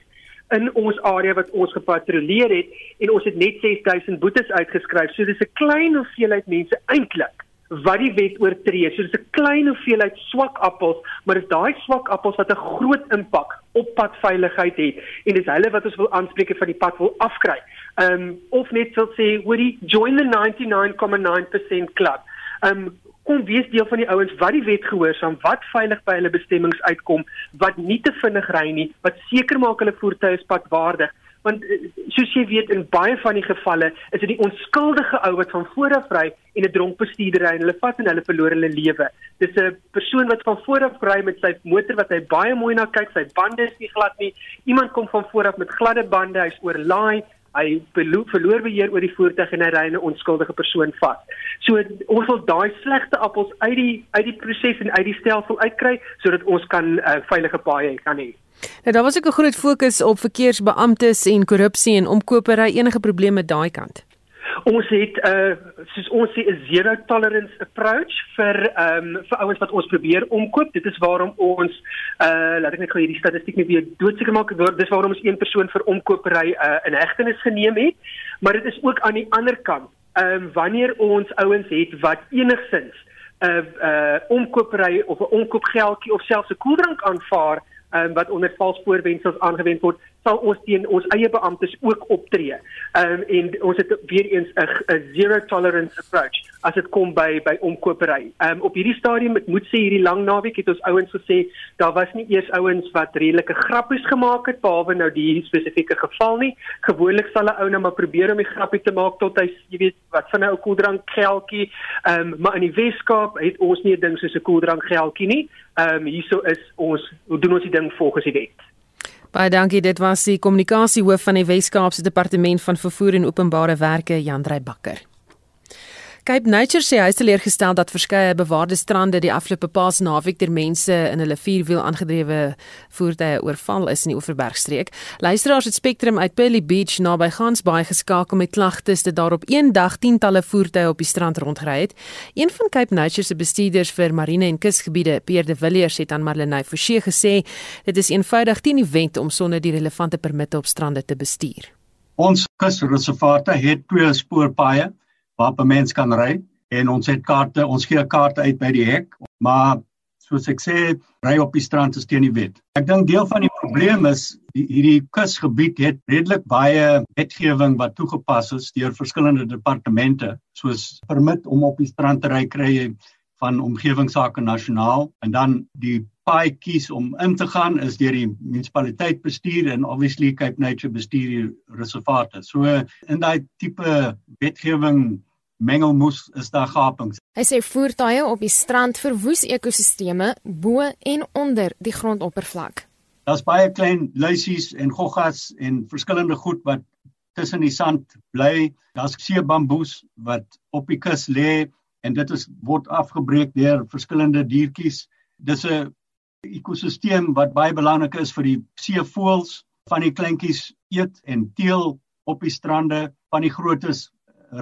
in ons area wat ons gepatrolleer het en ons het net 6000 boetes uitgeskryf. So dis 'n klein hoeveelheid mense eintlik wat die wet oortree. So dis 'n klein hoeveelheid swak appels, maar dis daai swak appels wat 'n groot impak op padveiligheid het en dis hulle wat ons wil aanspreek en van die pad wil afkry. Ehm um, of net wil sê, hoorie, join the 99.9% club. Ehm um, kom wees deel van die ouens wat die wet gehoorsaam, wat veilig by hulle bestemmings uitkom, wat nie te vinnig ry nie, wat seker maak hulle voertuie is padwaardig want eh, soos jy weet in baie van die gevalle is dit die onskuldige ou wat van vooraf ry en 'n dronk bestuurder ry en hulle vat en hulle verloor hulle lewe. Dis 'n persoon wat van vooraf ry met sy motor wat hy baie mooi na kyk, sy bande is nie glad nie. Iemand kom van vooraf met gladde bande, hy's oorlaai, hy verloor beheer oor die voertuig en hy ry 'n onskuldige persoon vas. So ons wil daai slegte appels uit die uit die proses en uit die stelsel uitkry sodat ons kan 'n uh, veilige paaie kan hê. Nou daar was ook 'n groot fokus op verkeersbeamptes en korrupsie en omkopery enige probleme daai kant. Ons het uh soos ons sê 'n zero tolerance approach vir ehm um, vir ouens wat ons probeer omkoop. Dit is waarom ons uh laat ek net gou hierdie statistiek net weer doodseker maak. Dis waarom ons een persoon vir omkopery uh in hegtenis geneem het. Maar dit is ook aan die ander kant. Ehm um, wanneer ons ouens het wat enigsins 'n uh, uh omkopery of 'n omkoopgeldjie of selfs 'n koeldrank aanvaar um, wat onder vals voorwendsels aangewend word, sal ons teen ons eie beamptes ook optree. Ehm um, en ons het weer eens 'n zero tolerance approach as dit kom by by omkopery. Ehm um, op hierdie stadium ek moet sê hierdie lang naweek het ons ouens gesê daar was nie eers ouens wat redelike grappies gemaak het behalwe nou die spesifieke geval nie. Gewoonlik sal 'n ou nou maar probeer om die grappie te maak tot hy jy weet wat van 'n ou koeldrank geldjie. Ehm um, maar in die Weskaap het ons nie 'n ding soos 'n koeldrank geldjie nie. Ehm um, hierso is ons doen ons die ding volgens die wet. Baie dankie. Dit was die kommunikasiehoof van die Wes-Kaapse Departement van Vervoer en Openbare Werke, Jandrey Bakker. Cape Nature sê hy is teleurgestel dat verskeie bewaarde strande die afgelope paasnaweek deur mense in hulle vierwiel aangedrewe voertuie oorval is in die Oeverbergstreek. Luisteraars het Spectrum uit Pearly Beach naby Gansbaai geskakel met klagtes dat daar op een dag tientalle voertuie op die strand rondgery het. Een van Cape Nature se bestuurders vir marine en kusgebiede, Pierre de Villiers, het aan Marlenae Forsie gesê dit is eenvoudig teen die wet om sonder die relevante permitte op strande te bestuur. Ons kusreservate het twee spoorpaaie waarop 'n mens kan ry en ons het kaarte, ons gee kaarte uit by die hek, maar soos ek sê, ry op die strand is teen die wet. Ek dink deel van die probleem is die, hierdie kusgebied het redelik baie wetgewing wat toegepas is deur verskillende departemente, soos permit om op die strand te ry kry jy van omgewingsake nasionaal en dan die paai kies om in te gaan is deur die munisipaliteit bestuur en obviously Cape Nature bestuur die reservate. So in daai tipe wetgewing mengelmoes is daar gapings. Hy sê voertuie op die strand verwoes ekosisteme bo en onder die grondoppervlak. Daar's baie klein luisies en goggas en verskillende goed wat tussen die sand bly. Daar's seebamboes wat op die kus lê en dit is word afgebreek deur verskillende diertjies. Dis 'n ekosisteem wat baie belangrik is vir die seevoëls, van die kleintjies eet en teel op die strande, van die grootes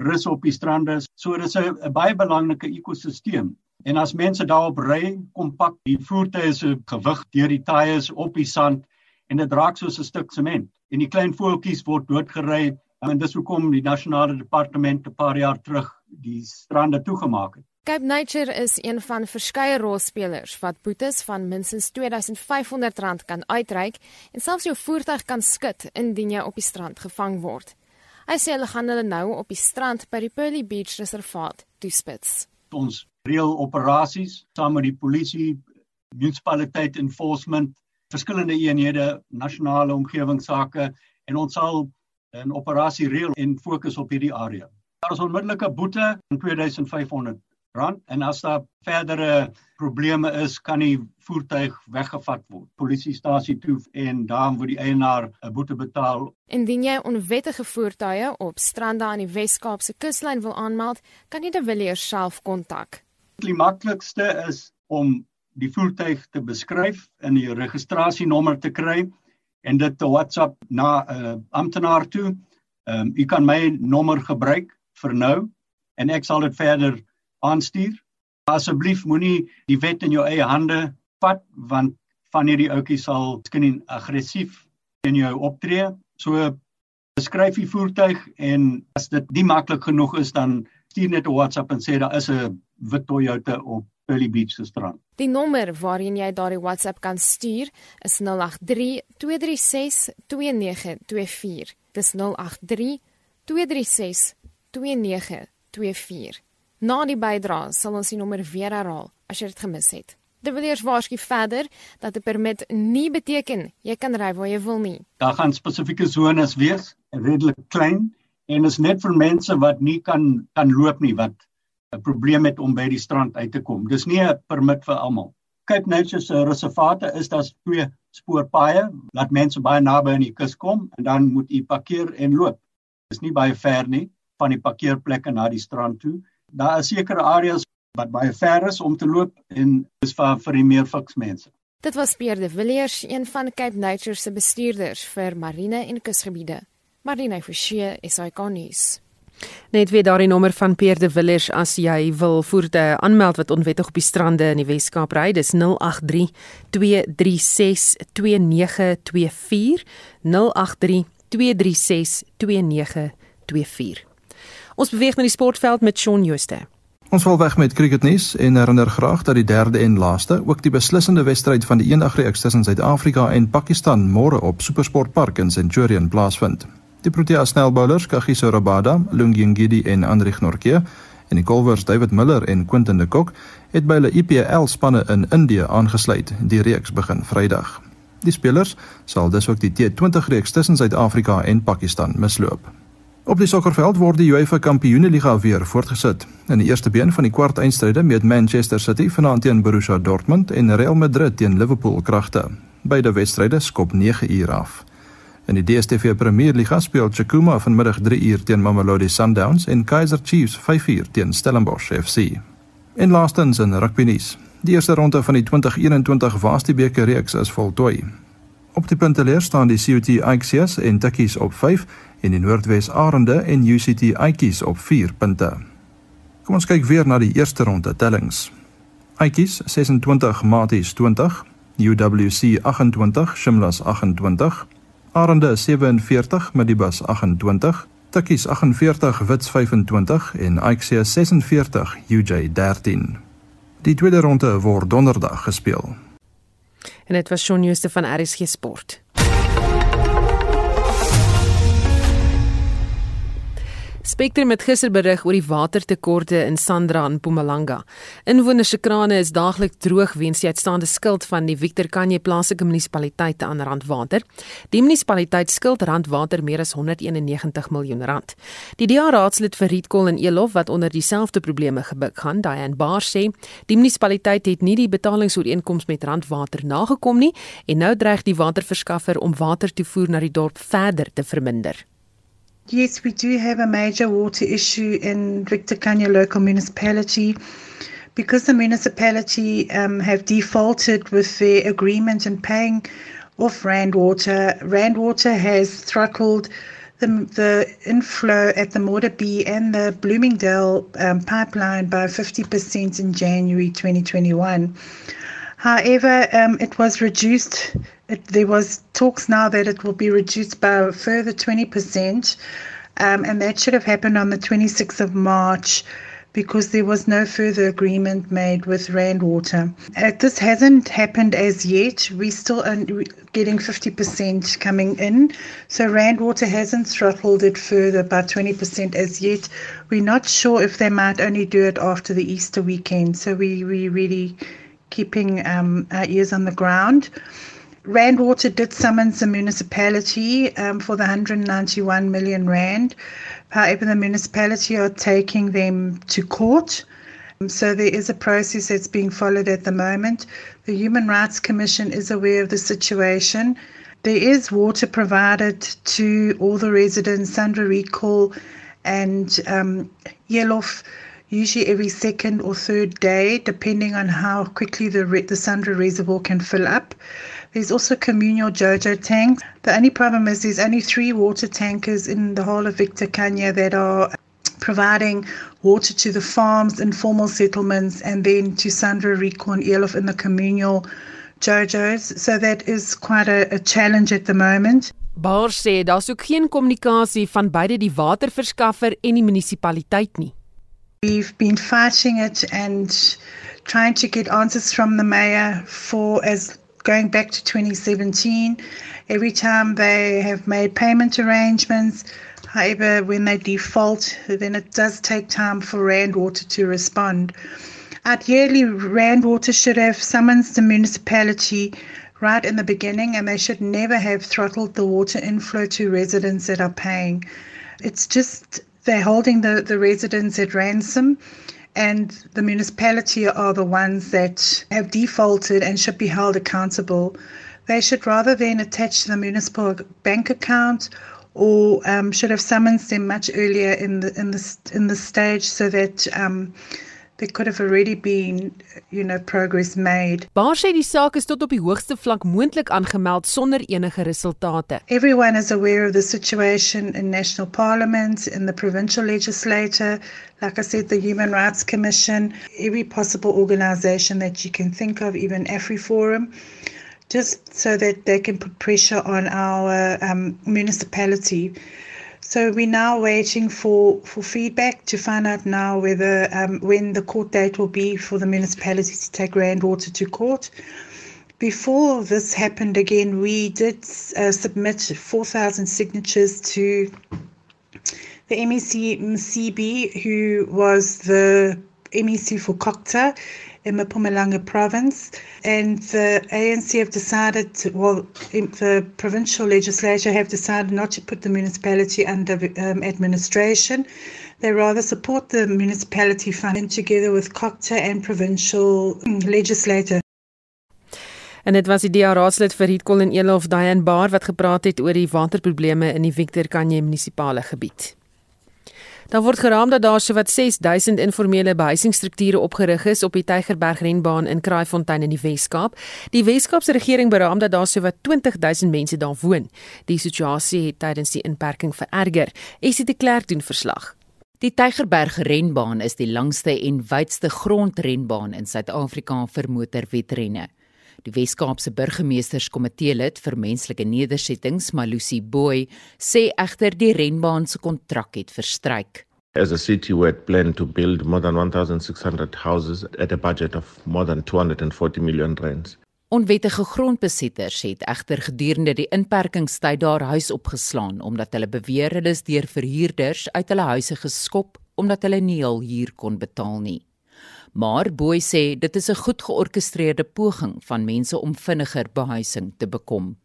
rus op die strande. So dis 'n baie belangrike ekosisteem. En as mense daarop ry, kompak die voertuie se gewig deur die tyres op die sand en dit raak soos 'n stuk sement. En die klein voeltjies word doodgery en dis hoekom die nasionale departement 'n paar jaar terug die strande toegemaak het. Cape Nature is een van verskeie rolspelers wat boetes van minstens R2500 kan uitreik en selfs jou voertuig kan skud indien jy op die strand gevang word. Hy sê hulle gaan hulle nou op die strand by die Pearly Beach reservaat toespits. Ons reël operasies saam met die polisie, munisipaliteit enforcement, verskillende eenhede, nasionale omgewingsake en ons sal 'n operasie reël en fokus op hierdie area. Daar is onmiddellike boete van 2500 rand en as daar verdere probleme is, kan die voertuig weggevat word. Polisiestasie toe en dan word die eienaar 'n boete betaal. Indien jy onwettige voertuie op strande aan die Wes-Kaapse kuslyn wil aanmeld, kan jy die Villiers self kontak. Die maklikste is om die voertuig te beskryf en die registrasienommer te kry en dit te WhatsApp na 'n uh, amptenaar toe. Ehm um, u kan my nommer gebruik vir nou en ek sal dit verder aanstuur. Asseblief moenie die wet in jou eie hande vat want van hierdie ouetjies sal skien aggressief teen jou optree. So beskryf die voertuig en as dit nie maklik genoeg is dan stuur net 'n WhatsApp en sê daar is 'n wit Toyota op Pearly Beach se strand. Die nommer waarheen jy daardie WhatsApp kan stuur is 083 236 2924. Dis 083 236 2924. Na die bydrae sal ons die nommer weer herhaal as jy dit gemis het. Dit wil eers waarsku verder dat 'n permit nie beteken jy kan ry waar jy wil nie. Daar gaan spesifieke sones wees, redelik klein en is net vir mense wat nie kan kan loop nie wat 'n probleem het om by die strand uit te kom. Dis nie 'n permit vir almal. Cape Nature se reservate is daar twee spoorpaaie laat mense baie naby aan die kus kom en dan moet u parkeer en loop. Dis nie baie ver nie van die parkeerplekke na die strand toe daar is sekere areas wat baie ver is om te loop en dis vir vir die meer fiks mense. Dit was Pierre de Villiers, een van Cape Nature se bestuurders vir marine en kusgebiede. Marine Forsie hy konnies. Net weer daardie nommer van Pierre de Villiers as jy wil voertuie aanmeld wat onwettig op die strande in die Wes-Kaap ry. Dis 083 236 2924 083 236 2924. Ons beweeg na die sportveld met Shaun Jooste. Ons val weg met cricketnuus en herinner graag dat die derde en laaste, ook die beslissende wedstryd van die eendagreeks tussen Suid-Afrika en Pakistan môre op Supersport Park in Centurion plaasvind. Die Protea snelbowlers Kagiso Rabada, Lungi Ngidi en Andrich Nortje en die bowlers David Miller en Quinton de Kock het by hulle IPL spanne in Indië aangesluit. Die reeks begin Vrydag. Die spelers sal dus ook die T20 reeks tussen Suid-Afrika en Pakistan misloop. Op die sokkerveld word die UEFA Kampioenligga weer voortgesit. In die eerste been van die kwart eindstryde met Manchester City vanaand teen Borussia Dortmund en Real Madrid teen Liverpool kragte. Beide wedstryde skop 9 uur af. In die DStv Premierliga speel Chakuma vanmiddag 3 uur teen Mamelodi Sundowns en Kaizer Chiefs 5 uur teen Stellenbosch FC. En laastens in rugby nuus. Die eerste ronde van die 2021 Vastie beker reeks is voltooi. Op die punteleer staan die CUT Axios en Tikkies op 5 en die Noordwes Arende en UCT Aitjies op 4 punte. Kom ons kyk weer na die eerste ronde tellings. Aitjies 26 Maties 20, UWC 28 Shimlas 28, Arende 47 Medibus 28, Tikkies 48 Wits 25 en Aitjie 46 UJ 13. Die tweede ronde word donderdag gespeel. En dit was Shaun Jooste van RSG Sport. Spectrum het gister berig oor die watertekorte in Sandra en Mpumalanga. Inwoners se krane is daagliks droog weens die uitstaande skuld van die Victor Kanye plaaslike munisipaliteit aan Randwater. Die munisipaliteit skuld Randwater meer as 191 miljoen rand. Die DA raadslid vir Rietkol en Elof wat onder dieselfde probleme gebuk gaan, Diane Baar sê, die munisipaliteit het nie die betalingsooreenkoms met Randwater nagekom nie en nou dreig die waterverskaffer om watertoevoer na die dorp verder te verminder. Yes, we do have a major water issue in Victor Kanya local municipality. Because the municipality um, have defaulted with their agreement in paying off Rand Water, Rand Water has throttled the, the inflow at the Mortar B and the Bloomingdale um, pipeline by 50% in January 2021. However, um, it was reduced. It, there was talks now that it will be reduced by a further 20%, um, and that should have happened on the 26th of March because there was no further agreement made with Rand Water. Uh, this hasn't happened as yet. We're still getting 50% coming in. So Rand Water hasn't throttled it further by 20% as yet. We're not sure if they might only do it after the Easter weekend. So we, we really keeping um, our ears on the ground. Randwater did summons the municipality um, for the 191 million rand. However, the municipality are taking them to court. Um, so there is a process that's being followed at the moment. The Human Rights Commission is aware of the situation. There is water provided to all the residents, Sandra Recall and um, Yelof usually every second or third day, depending on how quickly the, re- the Sandra Reservoir can fill up. There's also communal JoJo tanks. The only problem is there's only three water tankers in the whole of Victor Kanya that are providing water to the farms, informal settlements, and then to Sandra Rico and Elof in the communal JoJo's. So that is quite a, a challenge at the moment. Baar sê daar's ook geen kommunikasie van beide die waterverskaffer en die munisipaliteit nie. We've been fighting it and trying to get answers from the mayor for as going back to 2017. Every time they have made payment arrangements, however, when they default, then it does take time for Randwater to respond. Ideally, Randwater should have summoned the municipality right in the beginning and they should never have throttled the water inflow to residents that are paying. It's just they're holding the, the residents at ransom and the municipality are the ones that have defaulted and should be held accountable. They should rather then attach to the municipal bank account or um, should have summoned them much earlier in the in the in the stage so that um, there could have already been you know progress made. Baar sê die saak is tot op die hoogste vlak moontlik aangemeld sonder enige resultate. Everyone is aware of the situation in national parliament, in the provincial legislature, like I said the Human Rights Commission, every possible organization that you can think of, even AfriForum just so that they can put pressure on our um, municipality so we're now waiting for, for feedback to find out now whether um, when the court date will be for the municipality to take Grandwater to court. Before this happened again, we did uh, submit 4,000 signatures to the MEC MCB, who was the MEC for Kokta, in Mpumalanga province. And the ANC have decided, well, the provincial legislature have decided not to put the municipality under um, administration. They rather support the municipality funding together with COCTA and provincial um, legislator. En dit was die DA raadslid vir Hiet Colin Elof Diane Bar wat gepraat het oor die waterprobleme in die Victor Kanye munisipale gebied. Dan word geraam dat daar sowat 6000 informele behuisingsstrukture opgerig is op die Tygerberg renbaan in Kraaifontein in die Wes-Kaap. Die Wes-Kaapse regering beraam dat daar sowat 20000 mense daar woon. Die situasie het tydens die inperking vererger. Esie de Klerk doen verslag. Die Tygerberg renbaan is die langste en wydste grondrenbaan in Suid-Afrika vir motorwedrenne. Die Wes-Kaapse burgemeesterskomitee lid vir menslike nedersettings, Malusi Boy, sê egter die renbaan se kontrak het verstryk. As a city, we had planned to build more than 1,600 houses at a budget of more than 240 million rands. Onwettige grondbesitters het egter gedurende die inperkingstyd daar huis opgeslaan omdat hulle beweer hulle is deur verhuurders uit hulle huise geskop omdat hulle nie al huur kon betaal nie. Maar Boy sê dit is 'n goed georkestreerde poging van mense om vinniger behuising te bekom.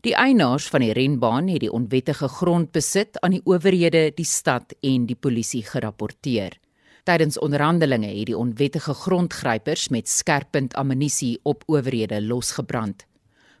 Die eienaars van die renbaan het die onwettige grond besit aan die owerhede, die stad en die polisie gerapporteer. Tydens onderhandelinge het die onwettige grondgrypers met skerppunt ammunisie op owerhede losgebrand.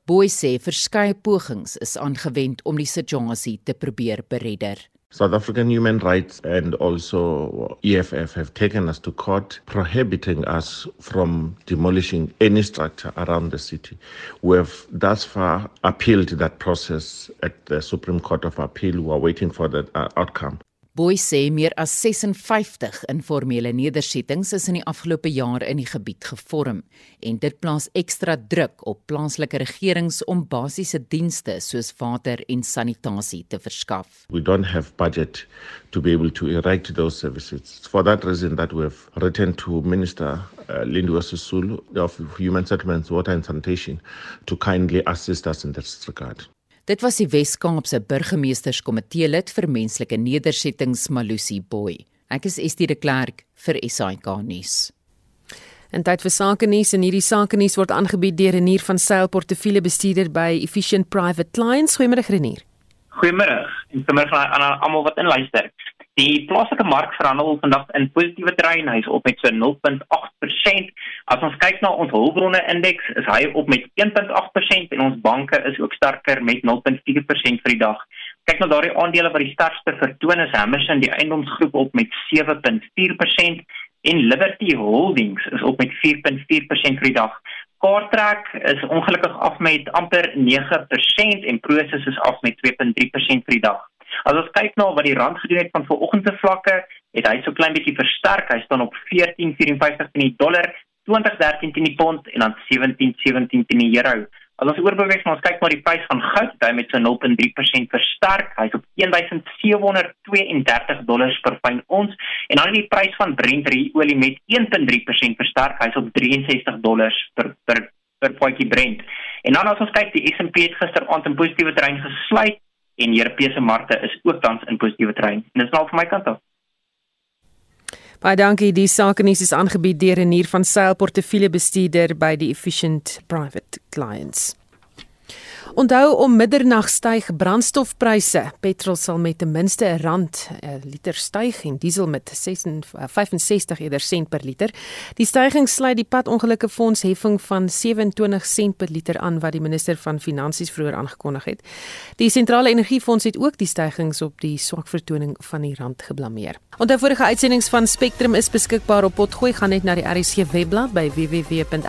Boy sê verskeie pogings is aangewend om die situasie te probeer beredder. South African human rights and also EFF have taken us to court prohibiting us from demolishing any structure around the city. We have thus far appealed that process at the Supreme Court of Appeal. We are waiting for the uh, outcome. Boy sê meer as 56 informele nedersettings is in die afgelope jaar in die gebied gevorm en dit plaas ekstra druk op plaaslike regerings om basiese dienste soos water en sanitasie te verskaf. We don't have budget to be able to erect those services. For that reason that we have written to Minister uh, Lindiwe Sisulu of Human Settlements, Water and Sanitation to kindly assist us in this regard. Dit was die Wes-Kaapse burgemeesterskomitee lid vir menslike nedersettings Malusi Boy. Ek is Estie de Klerk vir SAK nuus. En tyd vir sake nuus en hierdie sake nuus word aangebied deur Renier van Sail portefeuljebestuurder by Efficient Private Clients. Goeiemôre Renier. Goeiemôre en goeiemôre aan almal wat inluister. Die plaaslike mark verhandel vandag in positiewe terrein, hy's op met so 0.8%. As ons kyk na ons hulpbronne indeks, is hy op met 1.8% en ons banke is ook sterker met 0.4% vir die dag. Kyk na daardie aandele wat die sterkste vertoon is, Hammerson die eiendomsgroep op met 7.4% en Liberty Holdings is op met 4.4% vir die dag. Cartrack is ongelukkig af met amper 9% en Prosus is af met 2.3% vir die dag. As ons kyk na wat die rand gedoen het van vanoggend se vlakke, het hy so klein bietjie versterk. Hy staan op 14.54 teen die dollar, 20.13 teen die pond en dan 17.17 teen die euro. As ons oorbeweeg na ons kyk na die prys van goud, hy met so 0.3% versterk. Hy's op 1732 dollars per fyn ons en dan die prys van Brent olie met 1.3% versterk. Hy's op 63 dollars per per per potjie Brent. En dan as ons kyk, die S&P het gisteraand in positiewe terrein gesluit en Europese markte is ook tans in positiewe trein. En dis nou van my kant af. Baie dankie. Die sake nuus is aangebied deur nuur van Sail portefeuljebestuurder by die Efficient Private Clients. Onthou om middernag styg brandstofpryse. Petrol sal met ten minste 'n rand 'n liter styg en diesel met 65 eerder sent per liter. Die stygings sluit die padongelukke fonds heffing van 27 sent per liter aan wat die minister van Finansies vroeër aangekondig het. Die sentrale energiefonds het ook die stygings op die swak vertoning van die rand geblameer. Onthou vorige uitsendings van Spectrum is beskikbaar op Potgooi gaan net na die RSG webblad by www.rsg.co.za.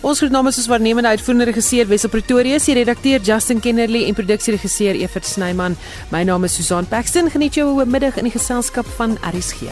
Ons groet namens ons waarnemende uitvoerende regisseur Wessel Pretorius, die redakteur Justin Kennerly en produksieregisseur Evert Snyman. My naam is Susan Paxton. Geniet jou middag in die geselskap van RSG.